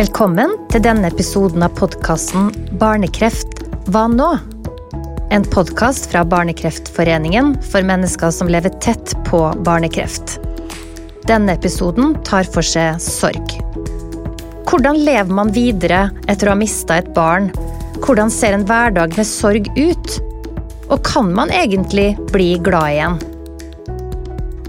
Velkommen til denne episoden av podkasten Barnekreft hva nå? En podkast fra Barnekreftforeningen for mennesker som lever tett på barnekreft. Denne episoden tar for seg sorg. Hvordan lever man videre etter å ha mista et barn? Hvordan ser en hverdag med sorg ut? Og kan man egentlig bli glad igjen?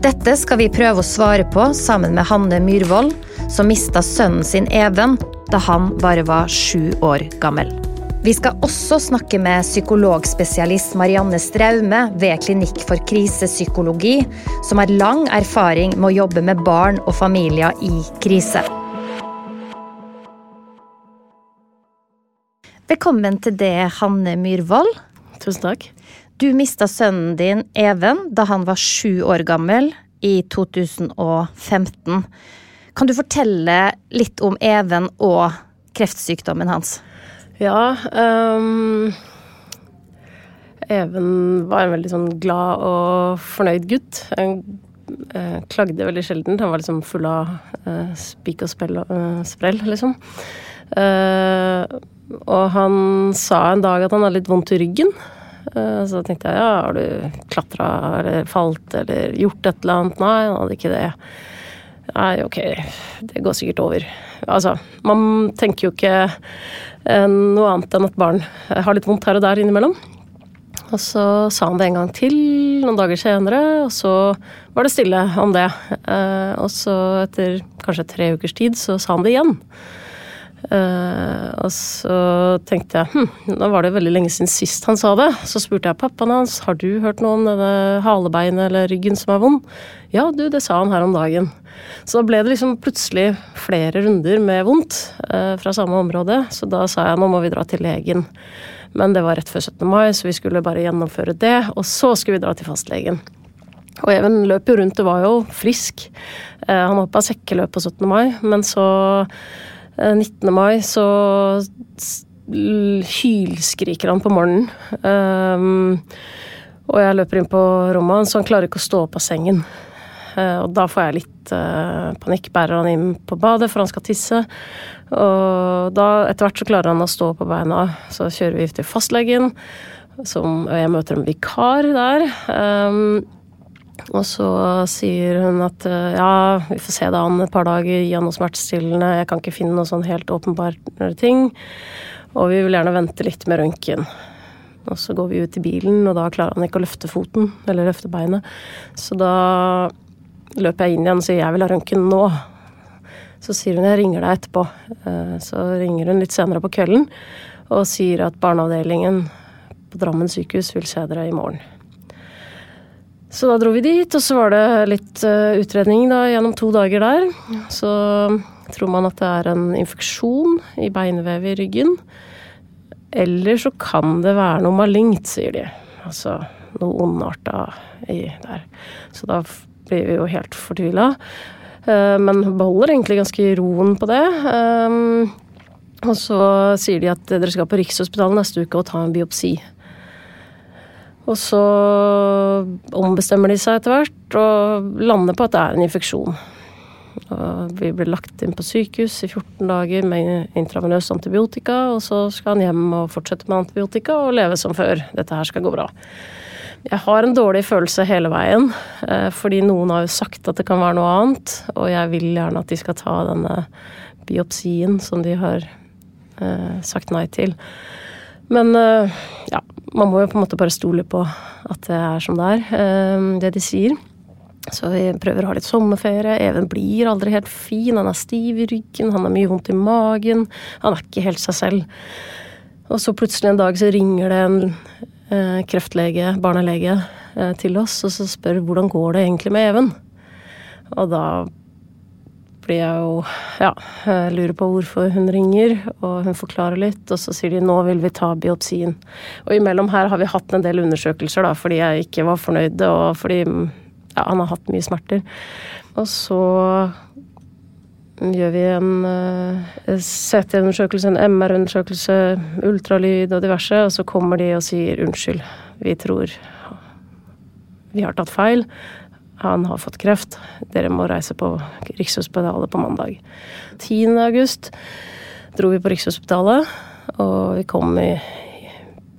Dette skal vi prøve å svare på sammen med Hanne Myhrvold, som mista sønnen sin Even da han bare var sju år gammel. Vi skal også snakke med psykologspesialist Marianne Straume ved Klinikk for krisepsykologi, som har lang erfaring med å jobbe med barn og familier i krise. Velkommen til det, Hanne Myhrvold. Tusen takk. Du mista sønnen din Even da han var sju år gammel i 2015. Kan du fortelle litt om Even og kreftsykdommen hans? Ja um, Even var en veldig sånn glad og fornøyd gutt. Han uh, klagde veldig sjelden. Han var liksom full av uh, spik og spell, uh, sprell, liksom. og han sa en dag at han hadde litt vondt i ryggen. Så så tenkte jeg ja, har du klatra eller falt eller gjort et eller annet? Nei, han hadde ikke det. Nei, ok, det går sikkert over. Altså, man tenker jo ikke eh, noe annet enn at barn har litt vondt her og der innimellom. Og så sa han det en gang til noen dager senere, og så var det stille om det. Eh, og så etter kanskje tre ukers tid så sa han det igjen. Uh, og så tenkte jeg hm, nå var det veldig lenge siden sist han sa det. Så spurte jeg pappaen hans har du hørt noe om denne halebeinet eller ryggen som er vond. Ja, du, det sa han her om dagen. Så da ble det liksom plutselig flere runder med vondt uh, fra samme område. Så da sa jeg nå må vi dra til legen. Men det var rett før 17. mai, så vi skulle bare gjennomføre det. Og så skulle vi dra til fastlegen. Og Even løp jo rundt og var jo frisk. Uh, han hoppa sekkeløp på 17. mai, men så 19. Eh, mai så hylskriker han på morgenen. Um, og jeg løper inn på rommet hans, så han klarer ikke å stå opp av sengen. Uh, og da får jeg litt uh, panikk. Bærer han inn på badet, for han skal tisse. Og da, etter hvert så klarer han å stå på beina. Så kjører vi til fastlegen, som, og jeg møter en vikar der. Um, og så sier hun at eh, ja, vi får se det an et par dager, gi han noe smertestillende, jeg kan ikke finne noe sånn helt åpenbare ting. Og vi vil gjerne vente litt med røntgen. Og så går vi ut i bilen, og da klarer han ikke å løfte foten, eller løfte beinet. Så da løper jeg inn igjen og sier jeg vil ha røntgen nå. Så sier hun jeg ringer deg etterpå. Eh, så ringer hun litt senere på kvelden og sier at barneavdelingen på Drammen sykehus vil se dere i morgen. Så da dro vi dit, og så var det litt uh, utredning da, gjennom to dager der. Så tror man at det er en infeksjon i beinvevet i ryggen. Eller så kan det være noe malignt, sier de. Altså noe ondarta i der. Så da blir vi jo helt fortvila. Uh, men beholder egentlig ganske roen på det. Um, og så sier de at dere skal på Rikshospitalet neste uke og ta en biopsi. Og så ombestemmer de seg etter hvert og lander på at det er en infeksjon. Og vi blir lagt inn på sykehus i 14 dager med intravenøs antibiotika, og så skal han hjem og fortsette med antibiotika og leve som før. Dette her skal gå bra. Jeg har en dårlig følelse hele veien, eh, fordi noen har jo sagt at det kan være noe annet, og jeg vil gjerne at de skal ta denne biopsien som de har eh, sagt nei til. Men eh, ja, man må jo på en måte bare stole på at det er som det er, eh, det de sier. Så vi prøver å ha litt sommerferie. Even blir aldri helt fin. Han er stiv i ryggen, han har mye vondt i magen. Han er ikke helt seg selv. Og så plutselig en dag så ringer det en eh, kreftlege, barnelege, eh, til oss og så spør hvordan går det egentlig med Even. Og da blir jeg jo Ja, lurer på hvorfor hun ringer, og hun forklarer litt, og så sier de nå vil vi ta biopsien. Og imellom her har vi hatt en del undersøkelser, da, fordi jeg ikke var fornøyd, og fordi ja, han har hatt mye smerter. Og så gjør vi en uh, CT-undersøkelse, en MR-undersøkelse, ultralyd og diverse, og så kommer de og sier unnskyld, vi tror vi har tatt feil. Han har fått kreft. Dere må reise på Rikshospitalet på mandag. 10. august dro vi på Rikshospitalet, og vi kom i, i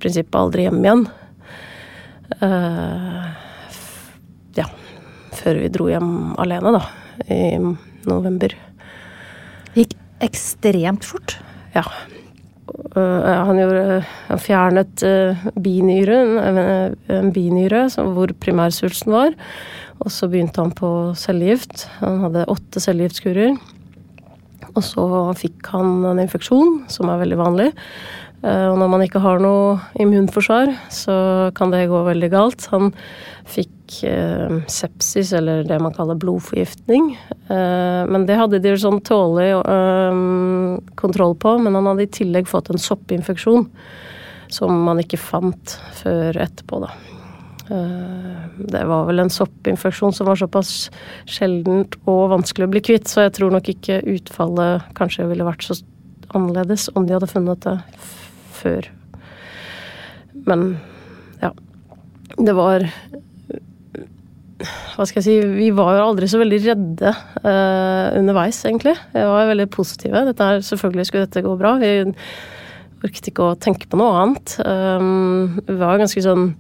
prinsippet aldri hjem igjen. Uh, ja, før vi dro hjem alene, da, i november. Gikk ekstremt fort. Ja. Uh, han, gjorde, han fjernet uh, binyren, en, binyre hvor primærsvulsten var. Og så begynte han på cellegift. Han hadde åtte cellegiftkurer. Og så fikk han en infeksjon, som er veldig vanlig. Eh, og når man ikke har noe immunforsvar, så kan det gå veldig galt. Han fikk eh, sepsis, eller det man kaller blodforgiftning. Eh, men det hadde de sånn tålelig eh, kontroll på. Men han hadde i tillegg fått en soppinfeksjon som man ikke fant før etterpå, da. Eh, det var vel en soppinfeksjon som var såpass sjeldent og vanskelig å bli kvitt, så jeg tror nok ikke utfallet kanskje ville vært så annerledes om de hadde funnet det før. Men ja. Det var Hva skal jeg si Vi var jo aldri så veldig redde uh, underveis, egentlig. Vi var veldig positive. Dette her, selvfølgelig skulle dette gå bra. Vi orket ikke å tenke på noe annet. Um, vi var ganske sånn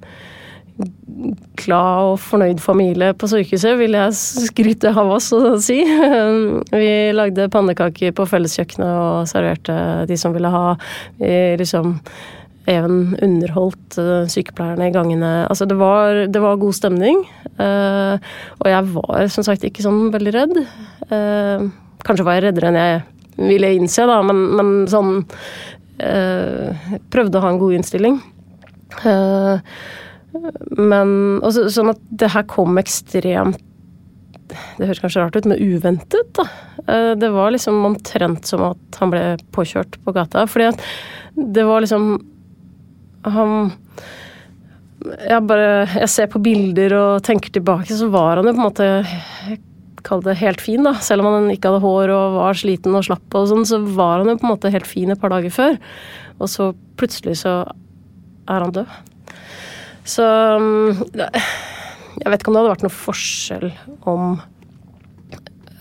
glad og fornøyd familie på sykehuset, vil jeg skryte av oss og si. Vi lagde pannekaker på felleskjøkkenet og serverte de som ville ha. Vi liksom Even underholdt eh, sykepleierne i gangene. Altså, det var, det var god stemning. Uh, og jeg var som sagt ikke sånn veldig redd. Uh, kanskje var jeg reddere enn jeg ville innse, da, men, men sånn Prøvde å ha en god innstilling. Uh, men også, Sånn at det her kom ekstremt Det høres kanskje rart ut, men uventet, da. Det var liksom omtrent som at han ble påkjørt på gata. Fordi at det var liksom Han Jeg bare Jeg ser på bilder og tenker tilbake, så var han jo på en måte Kall det helt fin, da. Selv om han ikke hadde hår og var sliten og slapp og sånn, så var han jo på en måte helt fin et par dager før. Og så plutselig så er han død. Så mm, Jeg vet ikke om det hadde vært noe forskjell om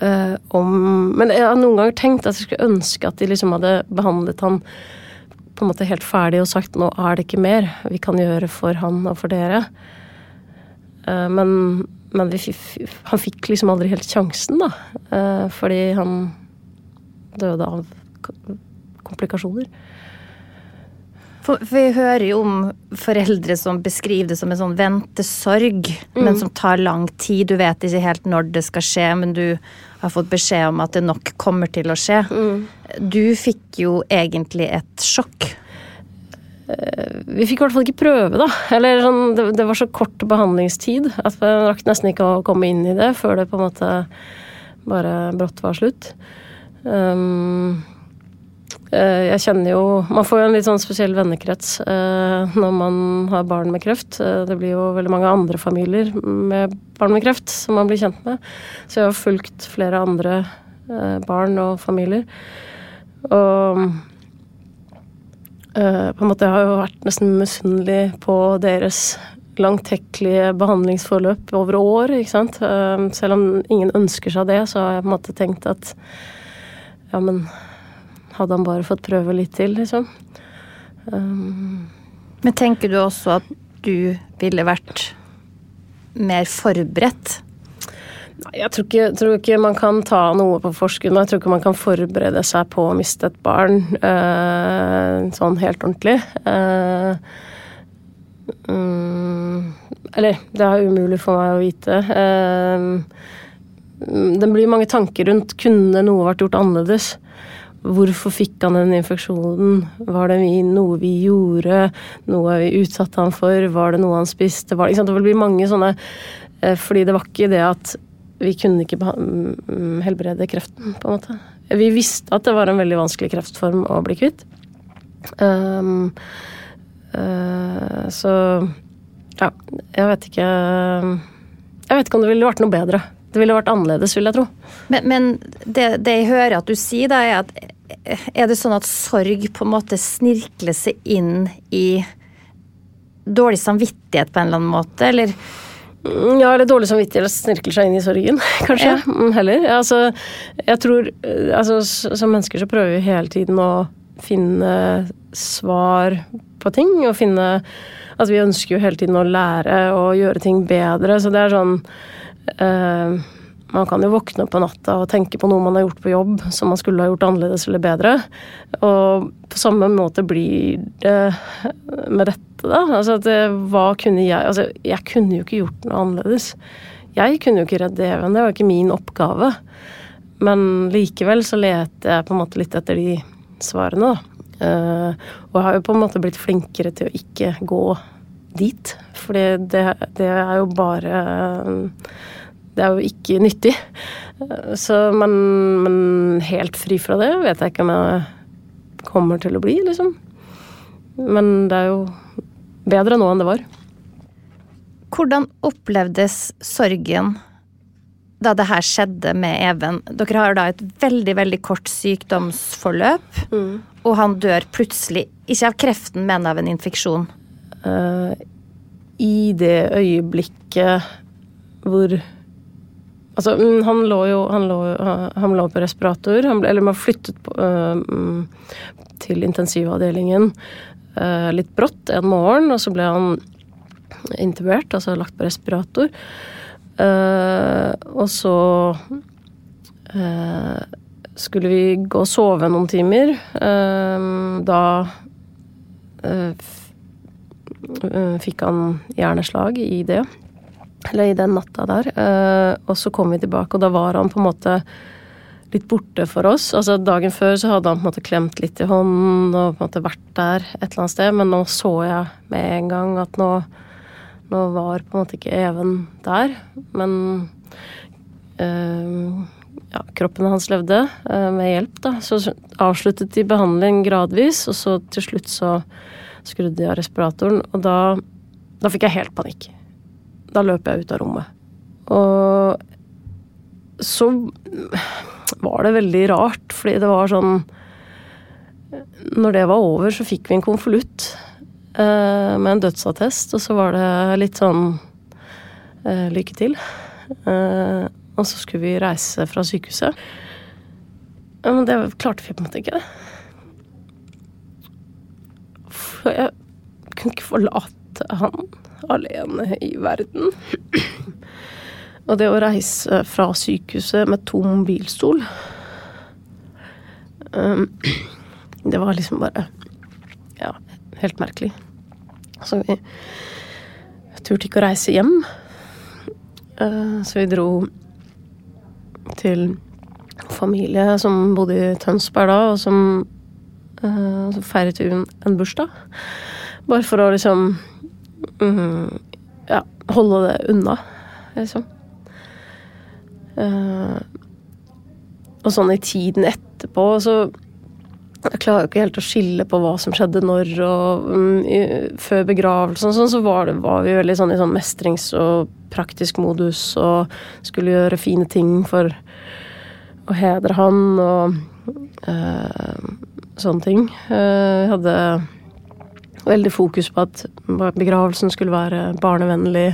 uh, om Men jeg har noen ganger tenkt at jeg skulle ønske at de liksom hadde behandlet han på en måte helt ferdig og sagt nå er det ikke mer vi kan gjøre for han og for dere. Uh, men, men vi, han fikk liksom aldri helt sjansen, da. Uh, fordi han døde av komplikasjoner. For, for Vi hører jo om foreldre som beskriver det som en sånn ventesorg, mm. men som tar lang tid. Du vet ikke helt når det skal skje, men du har fått beskjed om at det nok kommer til å skje. Mm. Du fikk jo egentlig et sjokk. Eh, vi fikk i hvert fall ikke prøve, da. Eller sånn, det, det, var så kort behandlingstid at vi rakk nesten ikke å komme inn i det før det på en måte bare brått var slutt. Um, jeg kjenner jo Man får jo en litt sånn spesiell vennekrets eh, når man har barn med kreft. Eh, det blir jo veldig mange andre familier med barn med kreft som man blir kjent med. Så jeg har fulgt flere andre barn og familier. Og på en måte jeg har jo vært nesten misunnelig på deres langtekkelige behandlingsforløp over år, ikke sant. Selv om ingen ønsker seg det, så har jeg på en måte tenkt at ja, men hadde han bare fått prøve litt til, liksom. Um, Men tenker du også at du ville vært mer forberedt? Nei, jeg tror ikke, tror ikke, man kan ta noe på forskudd. Jeg tror ikke man kan forberede seg på å miste et barn uh, sånn helt ordentlig. Uh, um, eller, det er umulig for meg å vite. Uh, det blir mange tanker rundt kunne noe vært gjort annerledes. Hvorfor fikk han den infeksjonen? Var det noe vi gjorde? Noe vi utsatte han for? Var det noe han spiste? Var, det det blir mange sånne eh, Fordi det var ikke det at vi kunne ikke mm, helbrede kreften, på en måte. Vi visste at det var en veldig vanskelig kreftform å bli kvitt. Um, uh, så ja, jeg vet ikke Jeg vet ikke om det ville vært noe bedre. Det ville vært annerledes, vil jeg tro. Men, men det, det, jeg hører at du sier, da, er at er det sånn at sorg på en måte snirkler seg inn i dårlig samvittighet på en eller annen måte, eller? Mm, ja, eller dårlig samvittighet snirkler seg inn i sorgen, kanskje. Ja. Mm, heller. Altså, jeg tror eh, altså, Som mennesker så prøver vi hele tiden å finne svar på ting. Og finne Altså, vi ønsker jo hele tiden å lære og gjøre ting bedre, så det er sånn uh, man kan jo våkne på natta og tenke på noe man har gjort på jobb som man skulle ha gjort annerledes eller bedre. Og på samme måte blir det med dette, da. Altså at hva kunne jeg Altså, jeg kunne jo ikke gjort noe annerledes. Jeg kunne jo ikke redde Even, det var ikke min oppgave. Men likevel så leter jeg på en måte litt etter de svarene, da. Uh, og jeg har jo på en måte blitt flinkere til å ikke gå dit. For det, det er jo bare det er jo ikke nyttig. Så, men, men, helt fri fra det vet jeg ikke om jeg kommer til å bli, liksom. Men det er jo bedre nå enn det var. Hvordan opplevdes sorgen da det her skjedde med Even? Dere har da et veldig, veldig kort sykdomsforløp, mm. og han dør plutselig. Ikke av kreften, men av en infeksjon. Uh, I det øyeblikket hvor Altså, mm, han lå jo han lå, han lå på respirator. Han ble, eller man flyttet på, uh, til intensivavdelingen uh, litt brått en morgen, og så ble han intubert, altså lagt på respirator. Uh, og så skulle vi gå og sove noen timer. da fikk han hjerneslag i det. Eller i den natta der. Eh, og så kom vi tilbake, og da var han på en måte litt borte for oss. Altså Dagen før så hadde han på en måte klemt litt i hånden og på en måte vært der et eller annet sted, men nå så jeg med en gang at nå, nå var på en måte ikke Even der. Men øh, ja, kroppen hans levde øh, med hjelp, da. Så avsluttet de behandling gradvis, og så til slutt så skrudde de av respiratoren, og da, da fikk jeg helt panikk. Da løp jeg ut av rommet. Og så var det veldig rart, fordi det var sånn Når det var over, så fikk vi en konvolutt eh, med en dødsattest, og så var det litt sånn eh, lykke til. Eh, og så skulle vi reise fra sykehuset. Men det klarte vi på en måte ikke. For jeg kunne ikke forlate han alene i verden. Og det å reise fra sykehuset med tom bilstol um, Det var liksom bare Ja, helt merkelig. Så vi turte ikke å reise hjem. Uh, så vi dro til familie som bodde i Tønsberg da, og som uh, så feiret vi en bursdag. Bare for å liksom mm, ja, holde det unna, liksom. Uh, og sånn i tiden etterpå, så jeg klarer jo ikke helt å skille på hva som skjedde når og um, i, Før begravelsen sånn, så var, det, var, vi veldig sånn i sånn mestrings- og praktisk modus og skulle gjøre fine ting for å hedre han og uh, sånne ting. Uh, jeg hadde veldig fokus på at begravelsen skulle være barnevennlig.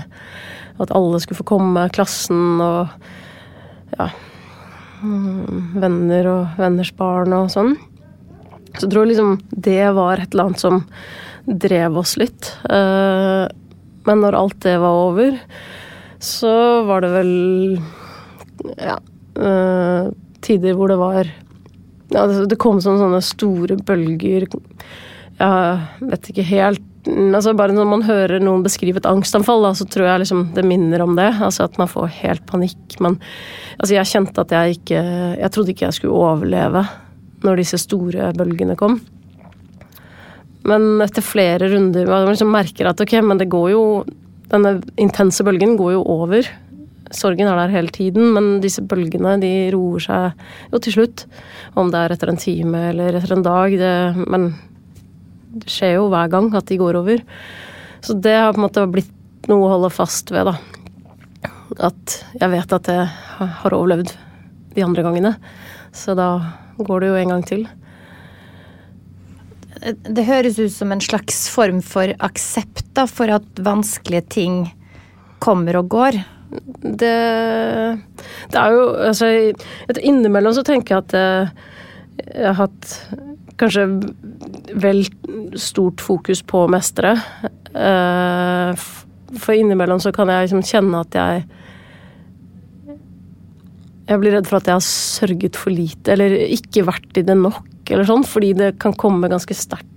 At alle skulle få komme, klassen og ja mm, Venner og venners barn og sånn. Så jeg tror liksom det var et eller annet som drev oss litt. Eh, men når alt det var over, så var det vel ja eh, tider hvor det var ja, Det kom sånne, sånne store bølger jeg vet ikke helt altså Bare når man hører noen beskrive et angstanfall, da, så tror jeg liksom det minner om det. Altså at man får helt panikk. Men altså jeg kjente at jeg ikke Jeg trodde ikke jeg skulle overleve når disse store bølgene kom. Men etter flere runder man liksom merker at ok, men det går jo Denne intense bølgen går jo over. Sorgen er der hele tiden, men disse bølgene de roer seg jo til slutt. Om det er etter en time eller etter en dag. Det, men det skjer jo hver gang at de går over. Så det har på en måte blitt noe å holde fast ved, da. At jeg vet at jeg har overlevd de andre gangene. Så da går det jo en gang til. Det høres ut som en slags form for aksept da, for at vanskelige ting kommer og går? Det, det er jo Altså, innimellom så tenker jeg at eh, jeg har hatt kanskje vel stort fokus på å mestre. Eh, for innimellom så kan jeg liksom kjenne at jeg Jeg blir redd for at jeg har sørget for lite, eller ikke vært i det nok, eller sånn, fordi det kan komme ganske sterkt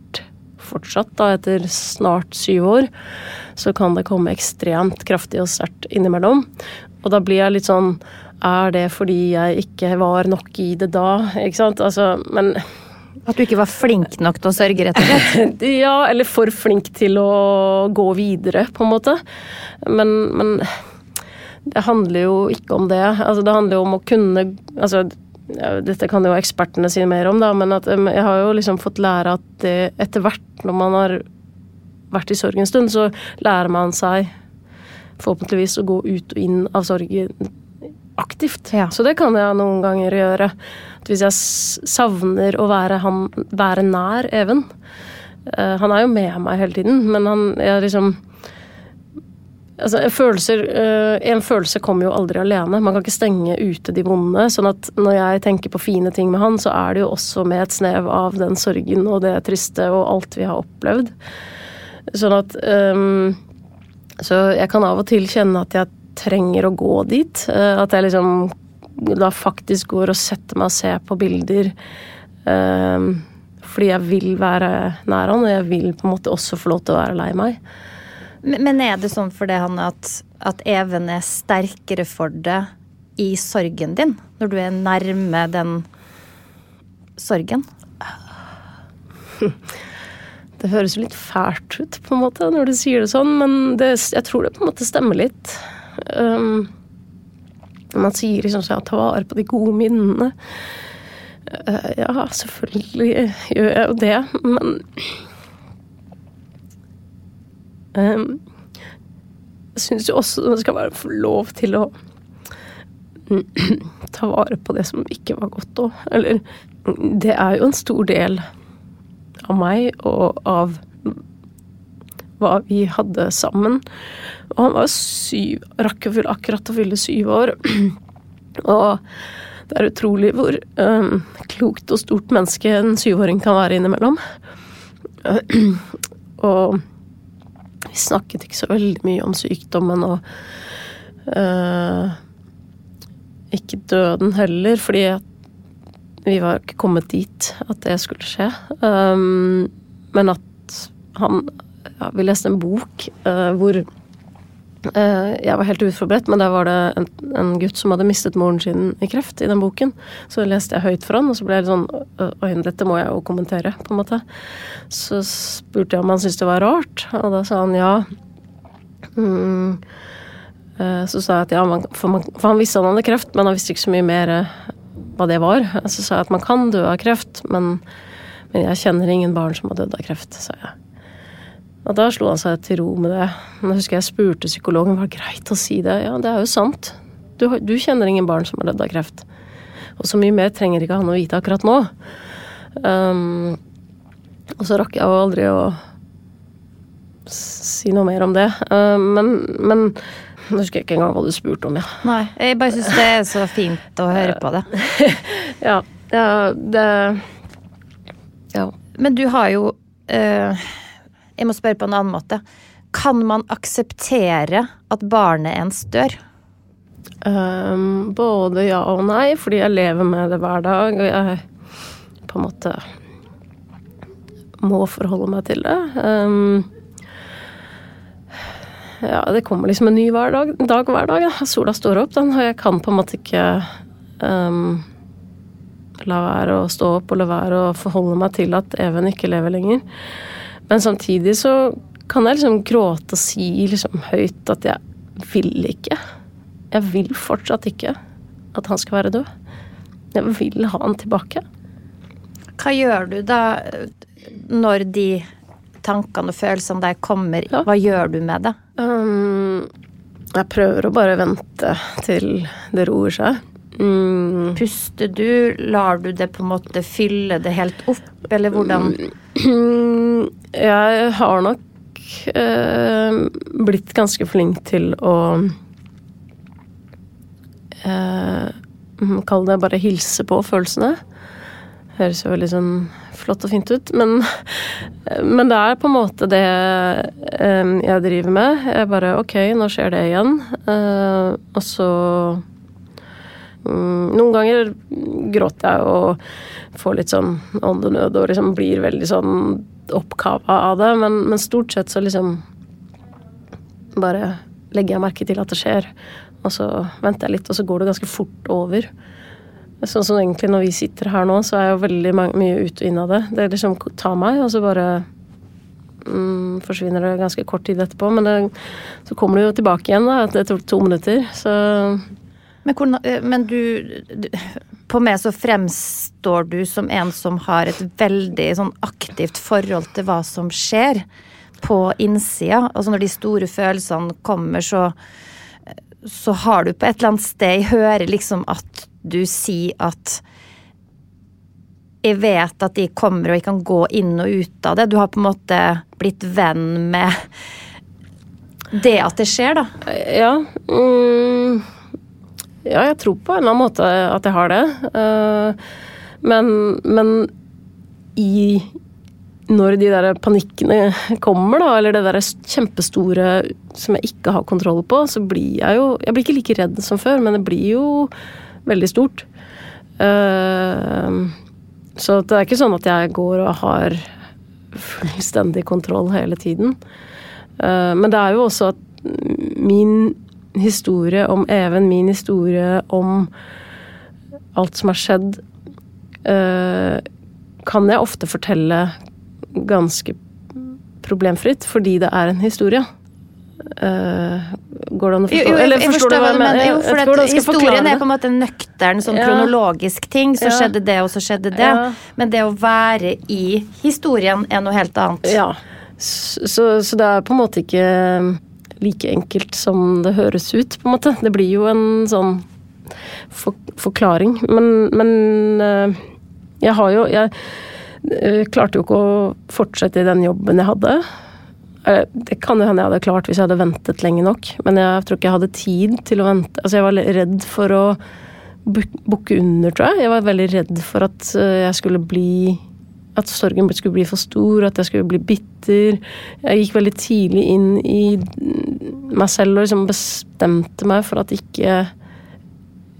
fortsatt, da, etter snart syv år. Så kan det komme ekstremt kraftig og sterkt innimellom. Og da blir jeg litt sånn Er det fordi jeg ikke var nok i det da? Ikke sant? Altså, men At du ikke var flink nok til å sørge, rett og slett? Ja, eller for flink til å gå videre, på en måte. Men, men det handler jo ikke om det. Altså, det handler jo om å kunne altså, Dette kan jo ekspertene si mer om, da, men at, jeg har jo liksom fått lære at det, etter hvert, når man har vært i sorg en stund, så lærer man seg forhåpentligvis å gå ut og inn av sorgen aktivt. Ja. Så det kan jeg noen ganger gjøre. At hvis jeg savner å være, han, være nær Even uh, Han er jo med meg hele tiden, men han jeg liksom Altså, følelser, uh, en følelse kommer jo aldri alene. Man kan ikke stenge ute de vonde. sånn at når jeg tenker på fine ting med han, så er det jo også med et snev av den sorgen og det triste og alt vi har opplevd. Sånn at um, Så jeg kan av og til kjenne at jeg trenger å gå dit. Uh, at jeg liksom da faktisk går og setter meg og ser på bilder. Um, fordi jeg vil være nær han, og jeg vil på en måte også få lov til å være lei meg. Men er det sånn for det, Hanne, at, at Even er sterkere for det i sorgen din? Når du er nærme den sorgen? Det høres jo litt fælt ut, på en måte, når du sier det sånn, men det, jeg tror det på en måte stemmer litt. Um, man sier liksom sånn ta vare på de gode minnene. Uh, ja, selvfølgelig gjør jeg jo det, men um, Jeg syns jo også det skal være lov til å ta vare på det som ikke var godt òg. Eller Det er jo en stor del av meg og av hva vi hadde sammen. Og han var syv, rakk akkurat å fylle syv år. Og det er utrolig hvor um, klokt og stort menneske en syvåring kan være innimellom. Og vi snakket ikke så veldig mye om sykdommen og øh, ikke døden heller, fordi vi var ikke kommet dit at det skulle skje. Um, men at han ja, Vi leste en bok uh, hvor jeg var helt uforberedt, men der var det en, en, gutt som hadde mistet moren sin i kreft i den boken. Så leste jeg høyt for han, og så ble jeg litt sånn Oi, dette må jeg jo kommentere, på en måte. Så spurte jeg om han syntes det var rart, og da sa han ja. Mm. Uh, så sa jeg at ja, man, for, man, for, han visste han hadde kreft, men han visste ikke så mye mer hva det var. Så sa jeg at man kan dø av kreft, men, men jeg kjenner ingen barn som har dødd av kreft, sa jeg. Og da slo han seg til ro med det. Jeg husker jeg spurte psykologen var det greit å si det. Ja, det er jo sant. Du, du kjenner ingen barn som har dødd av kreft. Og så mye mer trenger ikke han å vite akkurat nå. Um, og så rakk jeg jo aldri å si noe mer om det. Uh, men, men nå husker jeg ikke engang hva du spurte om, ja. Nei, jeg bare syns det er så fint å høre på det. ja, ja, det Ja. Men du har jo uh, Jeg må spørre på en annen måte. Kan man akseptere at barnet ens dør? Um, både ja og nei, fordi jeg lever med det hver dag, og jeg på en måte må forholde meg til det. Um, ja, det kommer liksom en ny hver dag, dag hver dag. Ja. Sola står opp, den, og jeg kan på en måte ikke um, la være å stå opp og la være å forholde meg til at Even ikke lever lenger. Men samtidig så kan jeg liksom gråte og si liksom høyt at jeg vil ikke. Jeg vil fortsatt ikke at han skal være død. Jeg vil ha han tilbake. Hva gjør du da når de tankene og følelsene der kommer? Ja. Hva gjør du med det? Um, jeg prøver å bare vente til det roer seg. Mm. Puster du? Lar du det på en måte fylle det helt opp, eller hvordan? Jeg har nok eh, blitt ganske flink til å eh, Kall det bare hilse på følelsene. Høres jo veldig sånn flott og fint ut, men, men det er på en måte det eh, jeg driver med. Jeg bare Ok, nå skjer det igjen. Og så mm, Noen ganger gråter jeg og får litt sånn åndenød og liksom blir veldig sånn oppkava av det, men, men stort sett så liksom bare legger jeg merke til at det skjer. Og så venter jeg litt, og så går det ganske fort over. Sånn som egentlig når vi sitter her nå, så er jeg jo veldig mye ut og inn av det. Det liksom tar meg, og så bare mm, forsvinner det ganske kort tid etterpå. Men det, så kommer det jo tilbake igjen da, etter to minutter. Så men, hvordan, eh, men du, du, På meg så fremstår du som en som har et veldig sånn aktivt forhold til hva som skjer på innsida. Altså når de store følelsene kommer, så så har du på et eller annet sted Jeg hører liksom at du sier at jeg vet at de kommer og jeg kan gå inn og ut av det. Du har på en måte blitt venn med det at det skjer, da. Ja. Mm, ja, jeg tror på en eller annen måte at jeg har det. Uh, men, men i når de der panikkene kommer, da, eller det der kjempestore som jeg ikke har kontroll på, så blir jeg jo Jeg blir ikke like redd som før, men det blir jo veldig stort. Uh, så det er ikke sånn at jeg går og har fullstendig kontroll hele tiden. Uh, men det er jo også at min historie om Even, min historie om alt som har skjedd, uh, kan jeg ofte fortelle ganske problemfritt, fordi det er en historie. Uh, går det an å forstå? Jo, jo, jeg, Eller forstår, du hva jeg mener? Jo, for historien er på en måte en nøktern, sånn ja. kronologisk ting. Så ja. skjedde det, og så skjedde det. Ja. Men det å være i historien er noe helt annet. Ja. Så, så, så, det er på en måte ikke like enkelt som det høres ut, på en måte. Det blir jo en sånn for, forklaring. Men, men uh, jeg har jo jeg, jeg klarte jo ikke å fortsette i den jobben jeg hadde. Eh, det kan jo hende jeg hadde klart hvis jeg hadde ventet lenge nok, men jeg tror ikke jeg hadde tid til å vente. Altså, jeg var redd for å bukke under, tror jeg. Jeg var veldig redd for at eh, jeg skulle bli At sorgen skulle bli for stor, at jeg skulle bli bitter. Jeg gikk veldig tidlig inn i meg selv og liksom bestemte meg for at ikke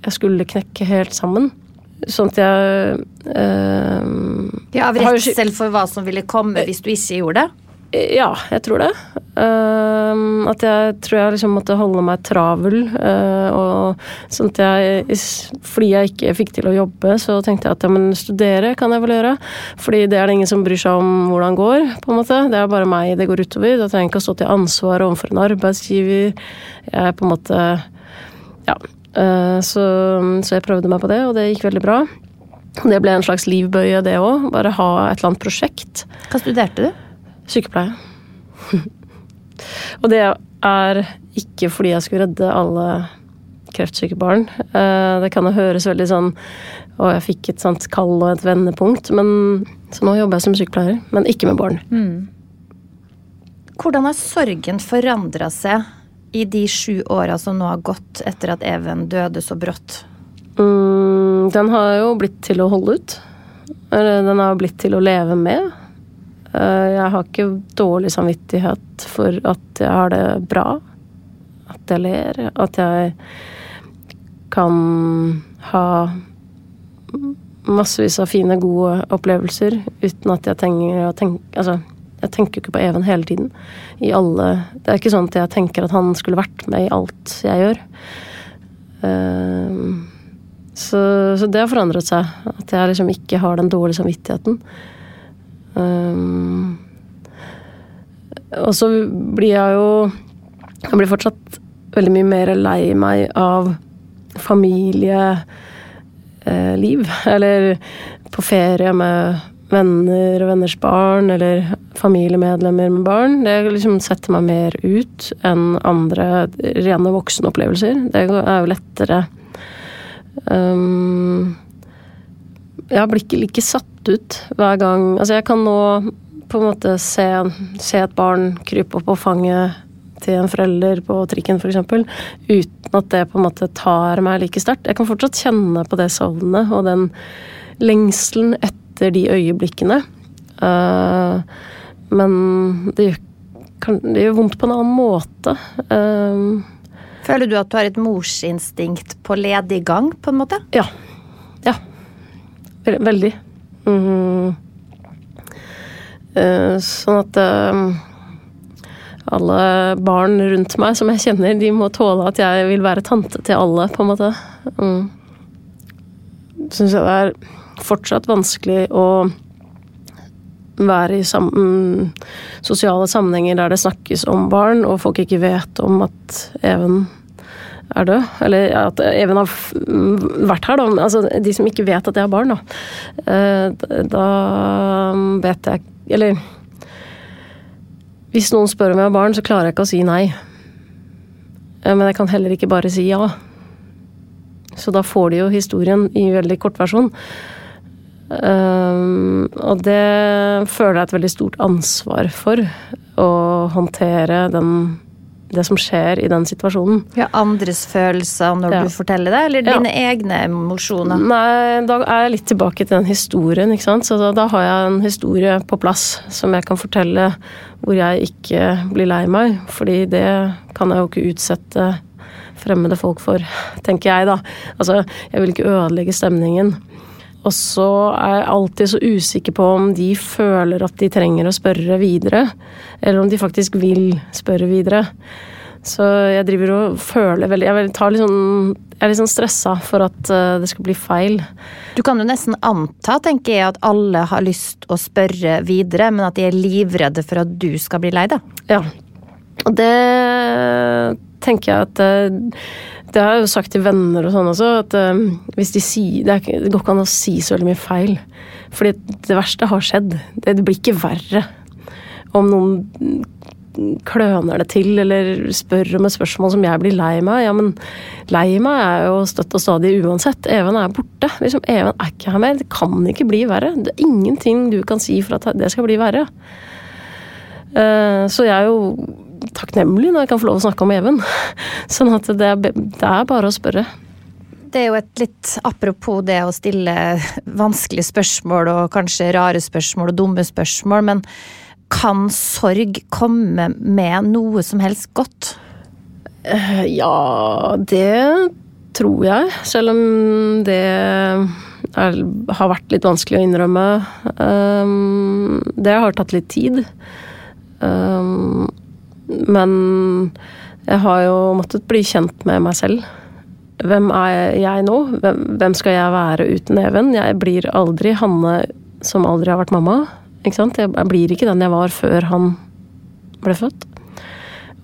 jeg skulle knekke helt sammen. Sånn at jeg øh, Ja, Av redsel for hva som ville komme hvis du ikke gjorde det? Ja, jeg tror det. Uh, at jeg tror jeg liksom måtte holde meg travel. Uh, og sånn jeg Fordi jeg ikke fikk til å jobbe, så tenkte jeg at ja, men studere kan jeg vel gjøre. Fordi det er det ingen som bryr seg om hvordan går, på en måte. Det er bare meg det går utover. Da trenger jeg ikke å stå til ansvar overfor en arbeidsgiver. Jeg er på en måte Ja. Uh, så, så, jeg prøvde meg på det, og det gikk veldig bra. Det ble en slags livbøye, det òg. Bare ha et eller annet prosjekt. Hva studerte du? Sykepleie. og det er ikke fordi jeg skulle redde alle kreftsyke barn. Eh, det kan høres veldig sånn Og jeg fikk et sånt kall og et vendepunkt. Men, så nå jobber jeg som sykepleier, men ikke med barn. Mm. Hvordan har sorgen forandra seg i de sju åra som nå har gått etter at Even døde så brått? Mm, den har jo blitt til å holde ut. Den har blitt til å leve med. Eh, jeg har ikke dårlig samvittighet for at jeg har det bra. At jeg ler. At jeg kan ha massevis av fine, gode opplevelser uten at jeg trenger å tenke Altså, jeg tenker jo ikke på Even hele tiden. I alle Det er ikke sånn at jeg tenker at han skulle vært med i alt jeg gjør. Uh, så, så, det har forandret seg. At jeg liksom ikke har den dårlige samvittigheten. Um, og så blir jeg jo Jeg blir fortsatt veldig mye mer lei meg av familieliv. Eh, eller på ferie med venner og venners barn, eller familiemedlemmer med barn. Det liksom setter meg mer ut enn andre rene voksenopplevelser. Det er jo lettere um, Jeg blir ikke like satt ut hver gang Altså, jeg kan nå på en måte se, se et barn krype opp på fanget til en forelder på trikken f.eks., uten at det på en måte tar meg like sterkt. Jeg kan fortsatt kjenne på det savnet og den lengselen etter de øyeblikkene. Uh, men det gjør, kan, det gjør, vondt på en annen måte. Uh, Føler du at du har et morsinstinkt på ledig gang, på en måte? Ja. Ja. Veldig. Mm. Sånn at alle barn rundt meg som jeg kjenner, de må tåle at jeg vil være tante til alle, på en måte. Mm. Syns jeg det er fortsatt vanskelig å være i sam mm, sosiale sammenhenger der det snakkes om barn, og folk ikke vet om at Even er død. Eller at Even har mm, vært her, da. Altså de som ikke vet at jeg har barn, da. Eh, da vet jeg Eller hvis noen spør om jeg har barn, så klarer jeg ikke å si nei. Eh, men jeg kan heller ikke bare si ja. Så da får de jo historien i veldig kort versjon. Um, og det føler jeg et veldig stort ansvar for. Å håndtere den det som skjer i den situasjonen. Ja, Andres følelser når ja. du forteller det, eller dine ja. egne emosjoner? Nei, da er jeg litt tilbake til den historien, ikke sant. Så da, da, har jeg en historie på plass som jeg kan fortelle hvor jeg ikke blir lei meg. Fordi det kan jeg jo ikke utsette fremmede folk for, tenker jeg da. Altså, jeg vil ikke ødelegge stemningen. Og så er jeg alltid så usikker på om de føler at de trenger å spørre videre, eller om de faktisk vil spørre videre. Så jeg driver og føler veldig Jeg, liksom, jeg er litt sånn stressa for at eh, det skal bli feil. Du kan jo nesten anta, tenker jeg, at alle har lyst å spørre videre, men at de er livredde for at du skal bli lei deg. Ja. Og det tenker jeg at eh, det har jeg jo sagt til venner og sånn også, at uh, hvis de sier det, er, det, går ikke an å si så veldig mye feil. Fordi det verste har skjedd. Det, det blir ikke verre om noen kløner det til eller spør om et spørsmål som jeg blir lei meg. Ja, men lei meg er jo støtt og stadig uansett. Even er borte. Liksom, Even er ikke her mer. Det kan ikke bli verre. Det er ingenting du kan si for at det skal bli verre. Uh, så jeg er jo takknemlig når jeg kan få lov å snakke om Even. Sånn at det, det er bare å spørre. Det er jo et litt apropos det å stille vanskelige spørsmål og kanskje rare spørsmål og dumme spørsmål, men kan sorg komme med noe som helst godt? Eh, ja, det tror jeg. Selv om det er, har vært litt vanskelig å innrømme. Um, det har tatt litt tid. Um, men jeg har jo måttet bli kjent med meg selv. Hvem er jeg nå? Hvem skal jeg være uten Even? Jeg blir aldri Hanne som aldri har vært mamma. Ikke sant? Jeg blir ikke den jeg var før han ble født.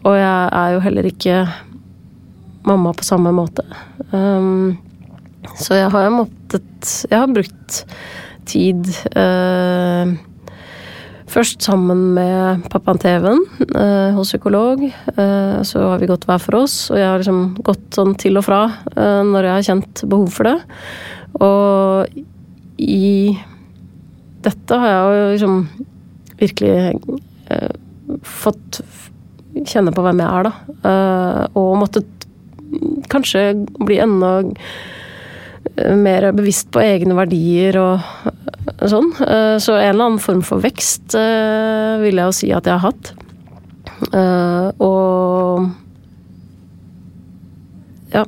Og jeg er jo heller ikke mamma på samme måte. Um, så jeg har måttet Jeg har brukt tid uh, Først sammen med pappaen til Even eh, hos psykolog. Eh, så har vi gått hver for oss, og jeg har liksom gått sånn til og fra eh, når jeg har kjent behov for det. Og i dette har jeg jo liksom virkelig eh, fått kjenne på hvem jeg er, da. Eh, og måttet kanskje bli enda mer bevisst på egne verdier og sånn. Eh, så en eller annen form for vekst eh, vil jeg jo si at jeg har hatt. Eh, og ja.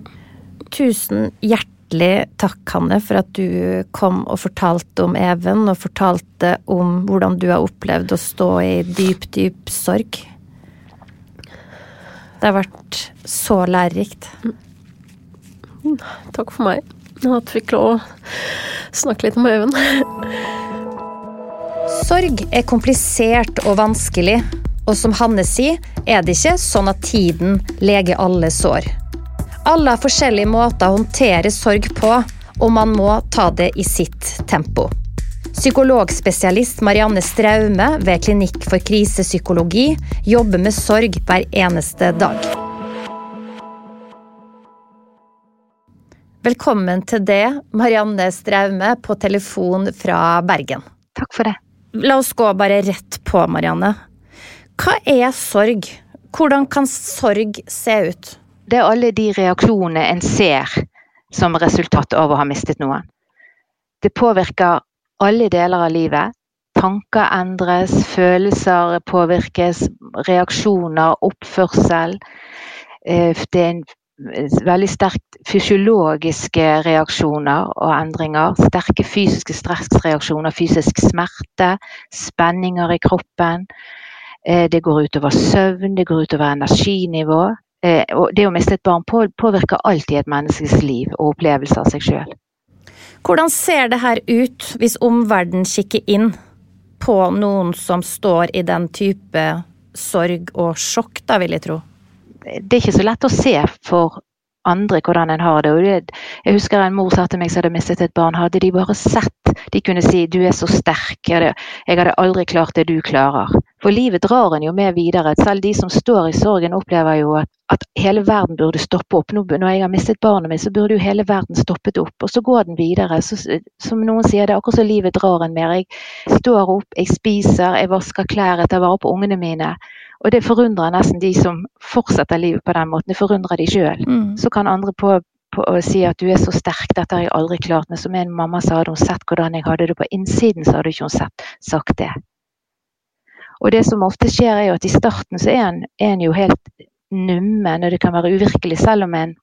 Tusen hjertelig takk, Hanne, for at du kom og fortalte om Even, og fortalte om hvordan du har opplevd å stå i dyp, dyp sorg. Det har vært så lærerikt. Takk for meg. At vi fikk lov å snakke litt om Øyvind. Sorg er komplisert og vanskelig, og som Hanne sier, er det ikke sånn at tiden leger alle sår. Alle har forskjellige måter å håndtere sorg på, og man må ta det i sitt tempo. Psykologspesialist Marianne Straume ved Klinikk for krisepsykologi jobber med sorg hver eneste dag. Velkommen til det, Marianne Straume, på telefon fra Bergen. Takk for det. La oss gå bare rett på, Marianne. Hva er sorg? Hvordan kan sorg se ut? Det er alle de reaksjonene en ser som resultat av å ha mistet noen. Det påvirker alle deler av livet. Tanker endres, følelser påvirkes, reaksjoner, oppførsel. Eh, det er en veldig sterkt fysiologiske reaksjoner og endringer. Sterke fysiske stressreaksjoner, fysisk smerte, spenninger i kroppen. Eh, det går utover søvn, det går utover energinivå. Eh, og det å miste et barn påvirker alltid et menneskes liv og opplevelse av seg sjøl. Hvordan ser det her ut hvis omverdenen kikker inn på noen som står i den type sorg og sjokk, da vil jeg tro? Det er ikke så lett å se for andre hvordan en har det. Og jeg husker en mor sa til meg som hadde mistet et barn, hadde de bare sett De kunne si 'du er så sterk', jeg hadde aldri klart det du klarer. For livet drar en jo med videre. Selv de som står i sorgen, opplever jo at, at hele verden burde stoppe opp. Nå, når jeg har mistet barnet mitt, så burde jo hele verden stoppet opp. Og så går den videre. Så, som noen sier, det er akkurat som livet drar en mer. Jeg står opp, jeg spiser, jeg vasker klær, jeg tar vare på ungene mine. Og det forundrer nesten de som fortsetter livet på den måten. Det forundrer de sjøl. Mm. Så kan andre på, på å si at du er så sterk, dette har jeg aldri klart. Men som en mamma sa, hadde hun sett hvordan jeg hadde det på innsiden, så hadde ikke hun sett, sagt det. Og det som ofte skjer, er jo at i starten så er en, er en jo helt nummen, og det kan være uvirkelig selv om en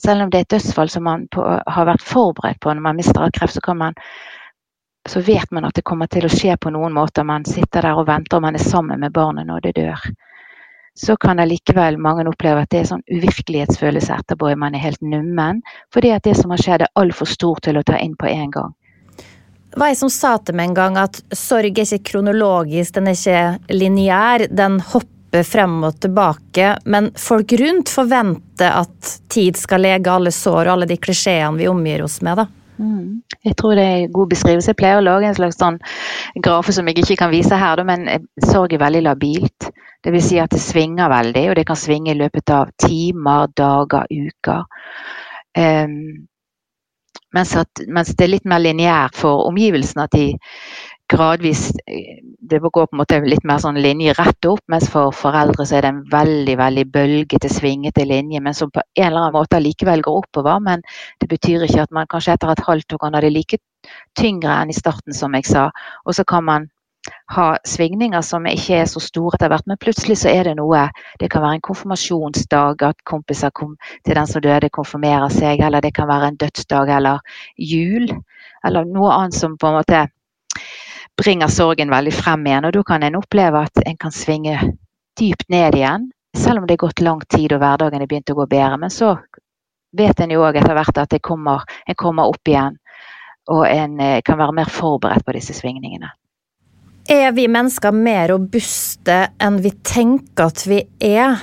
selv om det er et dødsfall som man på, har vært forberedt på når man mister av kreft, så kan man så vet man at det kommer til å skje på noen måter. Man sitter der og venter, og man er sammen med barnet når det dør. Så kan allikevel mange oppleve at det er sånn uvirkelighetsfølelse etterpå. Man er helt nummen. Fordi at det som har skjedd, er altfor stort til å ta inn på en gang. Hva er det som sa til meg en gang at sorg er ikke kronologisk, den er ikke lineær. Den hopper frem og tilbake, men folk rundt forventer at tid skal lege alle sår og alle de klisjeene vi omgir oss med. da. Mm. Jeg tror det er god beskrivelse. Jeg pleier å lage en slags sånn grafe som jeg ikke kan vise her, men sorg er veldig labilt. Det vil si at det svinger veldig, og det kan svinge i løpet av timer, dager, uker. Um, mens, at, mens, det er litt mer lineært for omgivelsene, at de gradvis Det går på en måte litt mer sånn linje rett opp, mens for foreldre så er det en veldig veldig bølgete, svingete linje, men som på en eller annen måte likevel går oppover. Men det betyr ikke at man kanskje etter et halvt år kan ha det like tyngre enn i starten, som jeg sa. Og så kan man ha svingninger som ikke er så store etter hvert, men plutselig så er det noe. Det kan være en konfirmasjonsdag, at kompiser kom til den som døde, konfirmerer seg, eller det kan være en dødsdag eller jul, eller noe annet som på en måte bringer sorgen veldig frem igjen. Og da kan en oppleve at en kan svinge dypt ned igjen, selv om det er gått lang tid og hverdagen er begynt å gå bedre. Men så vet en jo òg etter hvert at kommer, en kommer opp igjen, og en eh, kan være mer forberedt på disse svingningene. Er vi mennesker mer robuste enn vi tenker at vi er?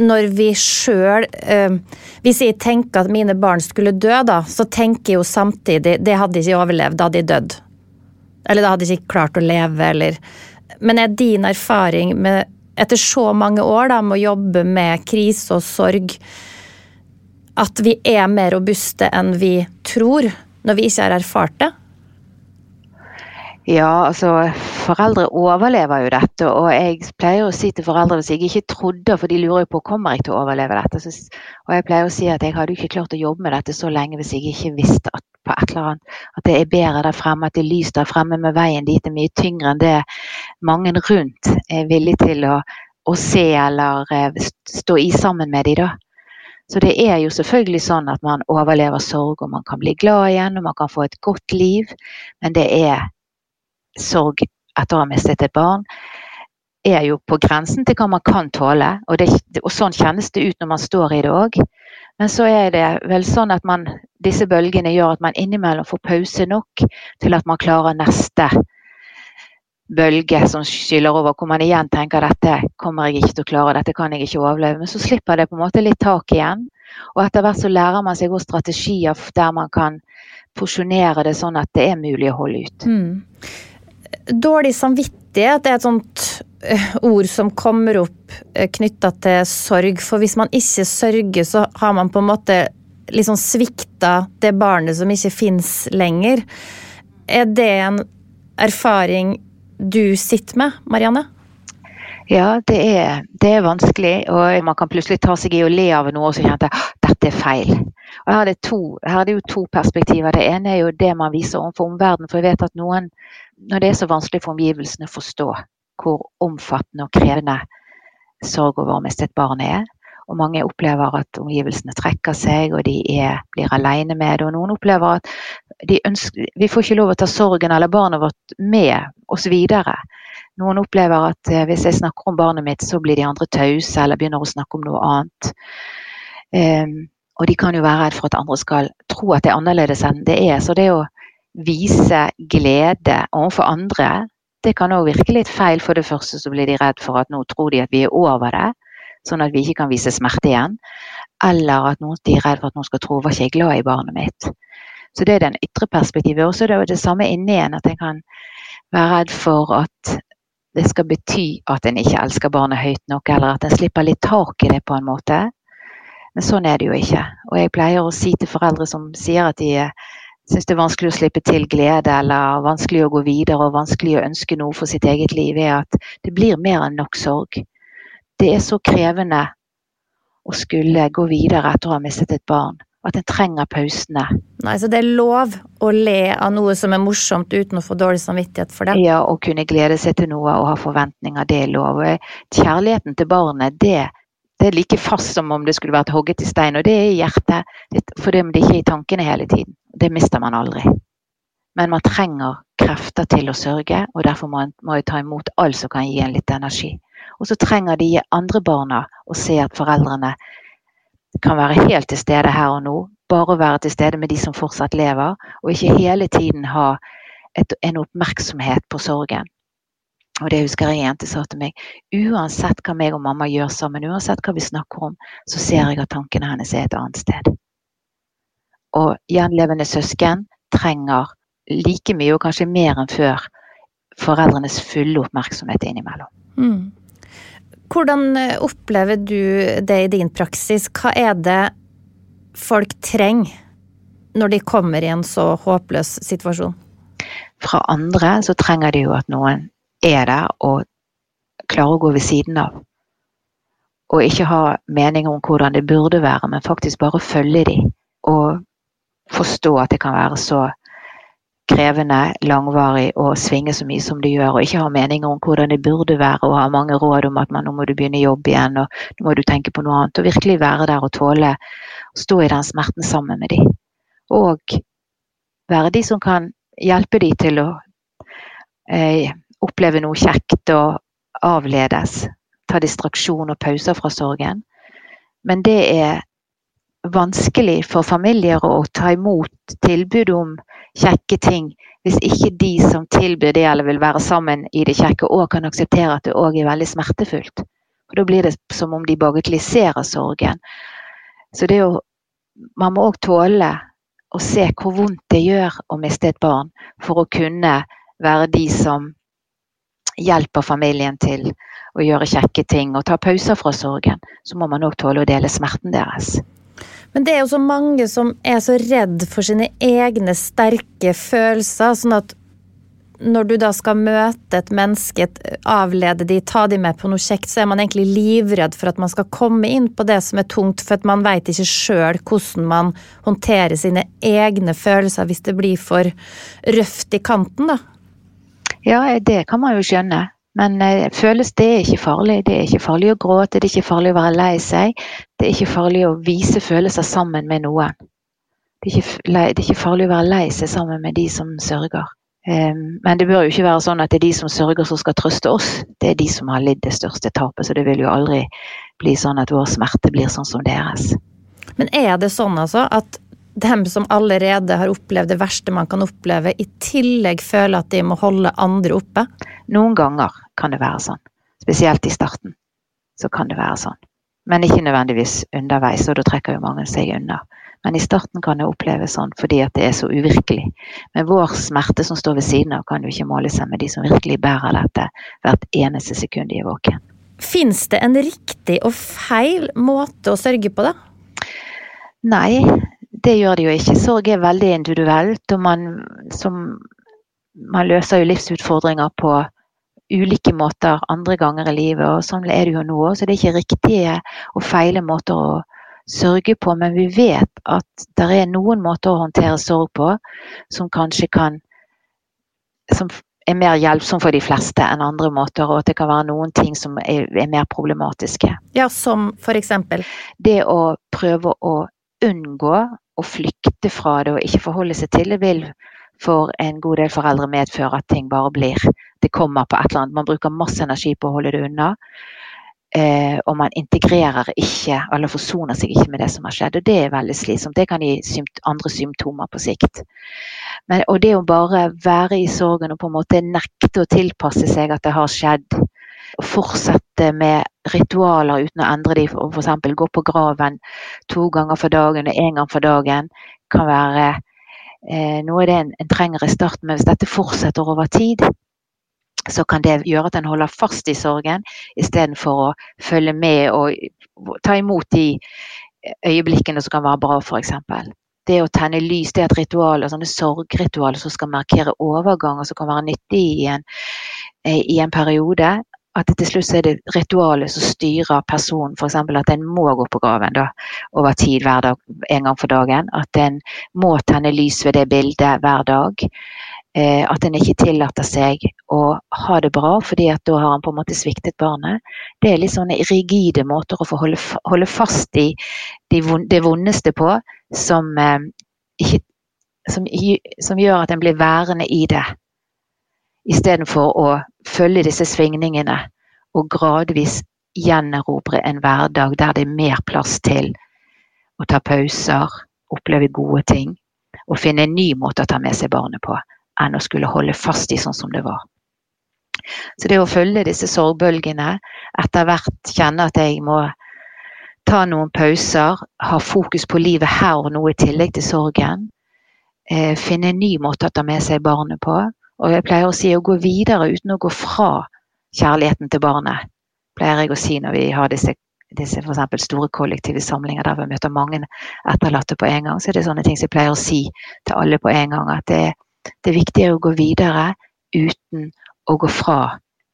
Når vi sjøl øh, Hvis jeg tenker at mine barn skulle dø, da, så tenker jeg jo samtidig det hadde ikke overlevd, da hadde de dødd. Eller da hadde de ikke klart å leve, eller Men er din erfaring med, etter så mange år da, med å jobbe med krise og sorg, at vi er mer robuste enn vi tror, når vi ikke har erfart det? Ja, altså foreldre overlever jo dette. Og jeg pleier å si til foreldre hvis jeg ikke trodde, for de lurer jo på kommer jeg til å overleve dette. Og jeg pleier å si at jeg hadde ikke klart å jobbe med dette så lenge hvis jeg ikke visste at på et eller annet, at det er bedre der fremme, at det er lys der fremme, med veien dit er mye tyngre enn det mange rundt er villig til å, å se eller uh, stå i sammen med de da. Så det er jo selvfølgelig sånn at man overlever sorg, og man kan bli glad igjen, og man kan få et godt liv. Men det er sorg etter å ha mistet et barn er jo på grensen til hva man kan tåle. Og, det, og sånn kjennes det ut når man står i det òg. Men så er det vel sånn at man, disse bølgene gjør at man innimellom får pause nok til at man klarer neste bølge som skyller over, hvor man igjen tenker dette kommer jeg ikke til å klare, dette kan jeg ikke overleve. Men så slipper det på en måte litt tak igjen. Og etter hvert så lærer man seg også strategier der man kan porsjonere det sånn at det er mulig å holde ut. Mm. Dårlig samvittighet er et sånt Eh, ord som kommer opp eh, knytta til sorg. For hvis man ikke sørger, så har man på en måte liksom svikta det barnet som ikke fins lenger. Er det en erfaring du sitter med, Marianne? Ja, det er, det er, vanskelig, og man kan plutselig ta seg i å le av noe og så kjente at dette er feil. Og her er, det to, her er det jo to perspektiver. Det ene er jo det man viser overfor omverdenen. For jeg vet at noen, når det er så vanskelig for omgivelsene å forstå hvor omfattende og krevende sorg over å miste et barn er, og mange opplever at omgivelsene trekker seg, og de er, blir alene med det. Og noen opplever at ønsker, vi får ikke lov å ta sorgen eller barnet vårt med oss videre. Noen opplever at eh, hvis jeg snakker om barnet mitt, så blir de andre tause eller begynner å snakke om noe annet. Um, og de kan jo være redd for at andre skal tro at det er annerledes enn det er. Så det å vise glede overfor andre, det kan òg virke litt feil. For det første så blir de redd for at nå tror de at vi er over det sånn at vi ikke kan vise smerte igjen. Eller at noen er redd for at noen skal tro var ikke jeg glad i barnet mitt. Så det er den ytre perspektivet. Også det er det samme inni en, at en kan være redd for at det skal bety at en ikke elsker barnet høyt nok, eller at en slipper litt tak i det på en måte. Men sånn er det jo ikke. Og jeg pleier å si til foreldre som sier at de syns det er vanskelig å slippe til glede, eller vanskelig å gå videre og vanskelig å ønske noe for sitt eget liv, er at det blir mer enn nok sorg det er så krevende å skulle gå videre etter å ha mistet et barn. At en trenger pausene. Nei, Så det er lov å le av noe som er morsomt uten å få dårlig samvittighet for det? Ja, å kunne glede seg til noe og ha forventninger, det er lov. Kjærligheten til barnet, det, det, er like fast som om det skulle vært hogget i stein. Og det er i hjertet, for det er ikke i tankene hele tiden. Det mister man aldri. Men man trenger krefter til å sørge, og derfor må man ta imot alt som kan gi en litt energi. Og så trenger de andre barna å se at foreldrene kan være helt til stede her og nå. Bare være til stede med de som fortsatt lever, og ikke hele tiden ha et, en oppmerksomhet på sorgen. Og det husker jeg en jente sa til meg. Uansett hva meg og mamma gjør sammen, uansett hva vi snakker om, så ser jeg at tankene hennes er et annet sted. Og gjenlevende søsken trenger like mye, og kanskje mer enn før, foreldrenes fulle oppmerksomhet innimellom. Mm. Hvordan eh, opplever du det i din praksis? Hva er det folk trenger når de kommer i en så håpløs situasjon? Fra andre så trenger de jo at noen er der og klarer å gå ved siden av. Og ikke ha meninger om hvordan det burde være, men faktisk bare følge dem. Og forstå at det kan være så krevende, langvarig og svinge så mye som det gjør, og ikke ha meninger om hvordan det burde være, og ha mange råd om at man, nå må du begynne jobb igjen, og nå må du tenke på noe annet. Og virkelig være der og tåle å stå i den smerten sammen med dem. Og være de som kan hjelpe dem til å eh, oppleve noe kjekt og avledes. Ta distraksjon og pauser fra sorgen. Men det er vanskelig for familier å ta imot tilbud om kjekke ting hvis ikke de som tilbyr det eller vil være sammen i det kjekke, òg kan akseptere at det òg er veldig smertefullt. Og Da blir det som om de bagatelliserer sorgen. Så det å Man må òg tåle å se hvor vondt det gjør å miste et barn, for å kunne være de som hjelper familien til å gjøre kjekke ting og ta pauser fra sorgen. Så må man òg tåle å dele smerten deres. Men det er jo så mange som er så redd for sine egne sterke følelser, sånn at når du da skal møte et menneske, avlede de, ta de med på noe kjekt, så er man egentlig livredd for at man skal komme inn på det som er tungt, for at man veit ikke sjøl hvordan man håndterer sine egne følelser hvis det blir for røft i kanten, da. Ja, det kan man jo skjønne. Men eh, føles det er ikke farlig. Det er ikke farlig å gråte, det er ikke farlig å være lei seg. Det er ikke farlig å vise følelser sammen med noen. Det er ikke, det er ikke farlig å være lei seg sammen med de som sørger. Um, men det bør jo ikke være sånn at det er de som sørger som skal trøste oss. Det er de som har lidd det største tapet, så det vil jo aldri bli sånn at vår smerte blir sånn som deres. Men er det sånn altså at dem som allerede har opplevd det verste man kan oppleve, i tillegg føler at de må holde andre oppe? Noen ganger kan det være sånn. Spesielt i starten. Så kan det være sånn. Men ikke nødvendigvis underveis, og da trekker jo mange seg unna. Men i starten kan det oppleves sånn fordi at det er så uvirkelig. Men vår smerte som står ved siden av, kan jo ikke måle seg med de som virkelig bærer dette hvert eneste sekund de er våken. Fins det en riktig og feil måte å sørge på, da? Nei, det gjør det jo ikke. Sorg er veldig individuelt, og man som man løser jo livsutfordringer på ulike måter andre ganger i livet, og sånn er det jo nå òg. Så det er ikke riktige og feile måter å sørge på, men vi vet at det er noen måter å håndtere sorg på som kanskje kan Som er mer hjelpsom for de fleste enn andre måter, og at det kan være noen ting som er, er mer problematiske. Ja, som for eksempel? Det å prøve å unngå å flykte fra det og ikke forholde seg til det, vil for en god del foreldre medføre at ting bare blir Det kommer på et eller annet. Man bruker masse energi på å holde det unna. Eh, og man integrerer ikke, eller forsoner seg ikke med det som har skjedd. Og det er veldig slitsomt. Det kan gi symt andre symptomer på sikt. Men, og det å bare være i sorgen og på en måte nekte å tilpasse seg at det har skjedd, fortsette med ritualer uten å endre dem, f.eks. gå på graven to ganger for dagen og én gang for dagen, kan være eh, noe det en, en trenger i starten. Men hvis dette fortsetter over tid, så kan det gjøre at en holder fast i sorgen istedenfor å følge med og ta imot de øyeblikkene som kan være bra, f.eks. Det å tenne lys det er et ritual, sånne sorgritualer som skal markere overgang og som kan være nyttig i en, i en periode. At til slutt er det ritualet som styrer personen, f.eks. at en må gå på graven da, over tid hver dag, en gang for dagen. At en må tenne lys ved det bildet hver dag. Eh, at en ikke tillater seg å ha det bra, fordi at da har han på en måte sviktet barnet. Det er litt sånne rigide måter å få holde, holde fast i de, det vondeste på, som, eh, ikke, som, som, gjør at en blir værende i det. Istedenfor å følge disse svingningene og gradvis gjenerobre en hverdag der det er mer plass til å ta pauser, oppleve gode ting og finne en ny måte å ta med seg barnet på enn å skulle holde fast i sånn som det var. Så det å følge disse sorgbølgene, etter hvert kjenne at jeg må ta noen pauser, ha fokus på livet her og nå i tillegg til sorgen, eh, finne en ny måte å ta med seg barnet på. Og jeg pleier å si å gå videre uten å gå fra kjærligheten til barnet, pleier jeg å si når vi har disse, disse for store kollektive samlinger der vi møter mange etterlatte på en gang. Så er det sånne ting som jeg pleier å si til alle på en gang. at det er det er viktigere å gå videre uten å gå fra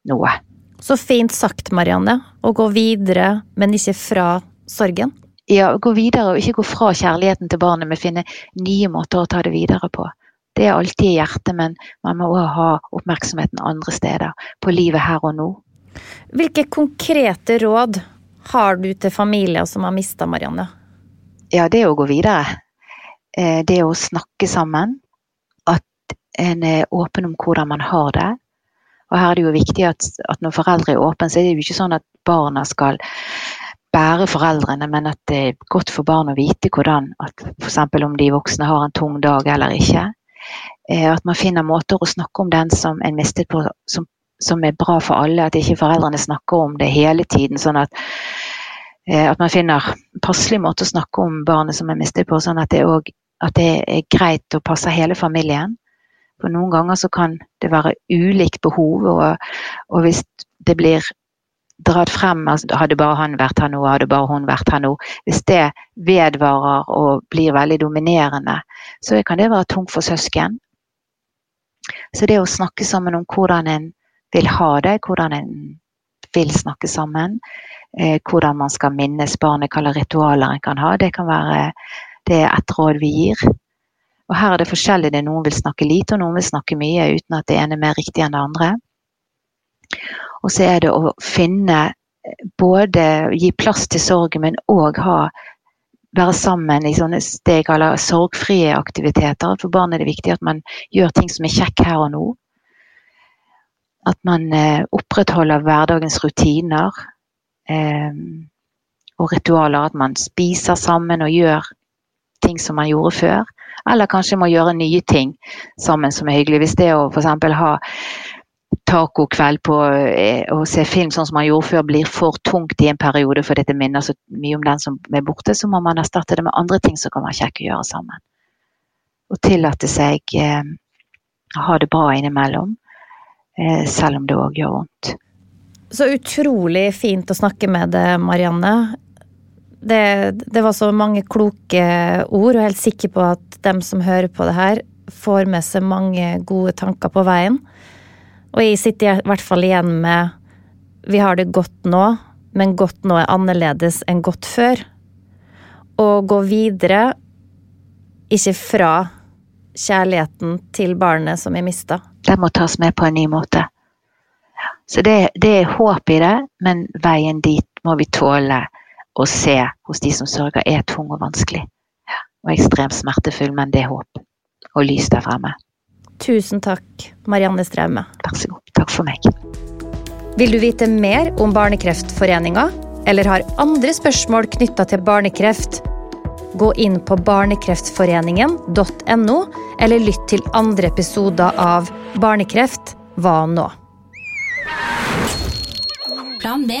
noe. Så fint sagt, Marianne. Å gå videre, men ikke fra sorgen. Ja, gå videre og ikke gå fra kjærligheten til barnet, men finne nye måter å ta det videre på. Det er alltid i hjertet, men man må òg ha oppmerksomheten andre steder. På livet her og nå. Hvilke konkrete råd har du til familier som har mista Marianne? Ja, det å gå videre. Eh, det å snakke sammen At en er åpen om hvordan man har det. Og her er det jo viktig at, at når foreldre er åpne, så er det jo ikke sånn at barna skal bære foreldrene, men at det er godt for barn å vite hvordan at F.eks. om de voksne har en tung dag eller ikke. Eh, at man finner måter å snakke om den som en mistet på, som, som er bra for alle. At ikke foreldrene snakker om det hele tiden. sånn at eh, at man finner passelig måte å snakke om barnet som er mistet på, sånn at det, også, at det er greit å passe hele familien. For noen ganger så kan det være ulikt behov, og, og hvis det blir dratt frem altså, Hadde bare han vært her nå, hadde bare hun vært her nå. Hvis det vedvarer og blir veldig dominerende, så kan det være tungt for søsken. Så det å snakke sammen om hvordan en vil ha det, hvordan en vil snakke sammen, eh, hvordan man skal minnes barnet, hvilke ritualer en kan ha, det kan være det er et råd vi gir. Og her er det forskjellig. Det noen vil snakke lite, og noen vil snakke mye uten at det ene er mer riktig enn det andre. Og så er det å finne både gi plass til sorgen, men òg ha være sammen i sånne steg eller sorgfrie aktiviteter. For barn er det viktig at man gjør ting som er kjekk her og nå. At man eh, opprettholder hverdagens rutiner eh, og ritualer. At man spiser sammen og gjør ting som man gjorde før. Eller kanskje må gjøre nye ting sammen som er hyggelig. Hvis det å f.eks. ha tacokveld på eh, å se film sånn som man gjorde før, blir for tungt i en periode fordi det minner så mye om den som er borte, så må man erstatte det med andre ting som kan være kjekke å gjøre sammen. Og tillate seg eh, å ha det bra innimellom, eh, selv om det òg gjør vondt. Så utrolig fint å snakke med deg, Marianne. Det, det, var så mange kloke ord, og jeg er helt sikker på at dem som hører på det her, får med seg mange gode tanker på veien. Og jeg sitter i hvert fall igjen med vi har det godt nå, men godt nå er annerledes enn godt før. Og gå videre, ikke fra kjærligheten til barnet som er mista. Den må tas med på en ny måte. Så det, det er håp i det, men veien dit må vi tåle å se hos de som sørger, er tung og vanskelig. Og ekstremt smertefull, men det er håp. Og lys der fremme. Tusen takk, Marianne Straume. Vær så god. Takk for meg. Vil du vite mer om Barnekreftforeninga, eller har andre spørsmål knytta til barnekreft? Gå inn på barnekreftforeningen.no, eller lytt til andre episoder av Barnekreft hva nå? Plan B.